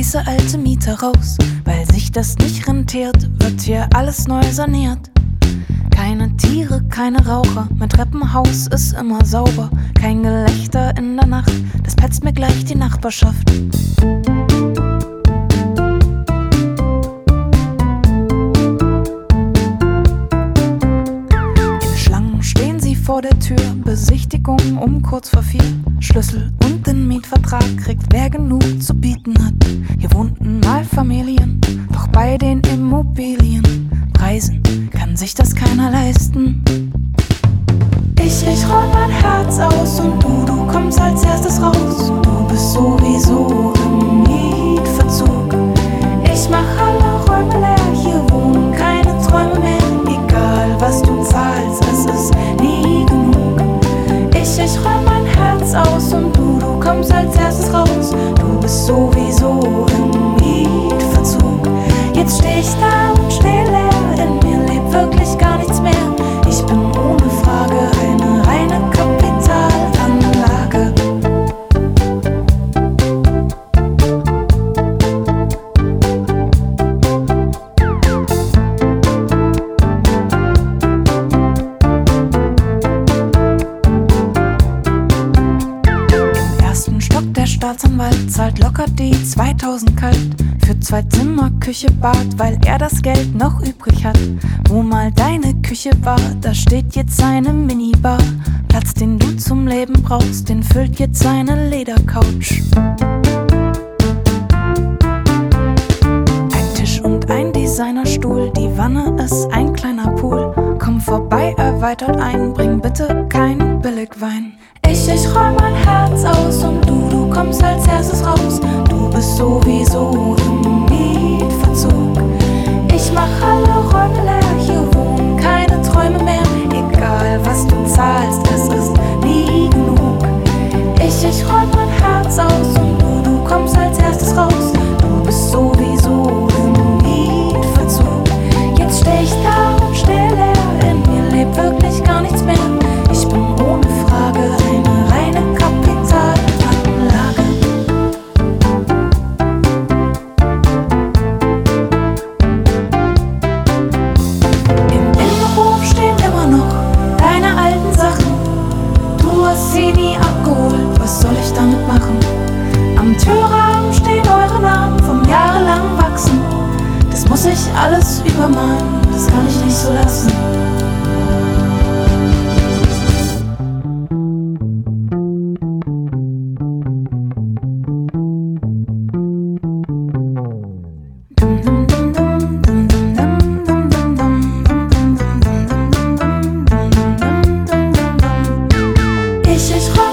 schmeiße alte Mieter raus. Weil sich das nicht rentiert, wird hier alles neu saniert. Keine Tiere, keine Raucher, mein Treppenhaus ist immer sauber. Kein Gelächter in der Nacht, das petzt mir gleich die Nachbarschaft. Vor der Tür, Besichtigung um kurz vor vier. Schlüssel und den Mietvertrag kriegt wer genug zu bieten hat. Hier wohnten mal Familien, doch bei den Immobilienpreisen kann sich das keiner leisten. Ich, ich roll mein Herz aus und sowieso im Mietverzug. Jetzt steh ich da Staatsanwalt zahlt locker die 2000 kalt für zwei Zimmer, Küche, Bad, weil er das Geld noch übrig hat. Wo mal deine Küche war, da steht jetzt seine Minibar. Platz, den du zum Leben brauchst, den füllt jetzt seine Ledercouch. Erweitert ein, bring bitte kein Billigwein. Ich, ich roll mein Herz aus und du, du kommst als erstes raus. Du bist sowieso alles übermalen, das kann ich nicht so lassen. Ich, ich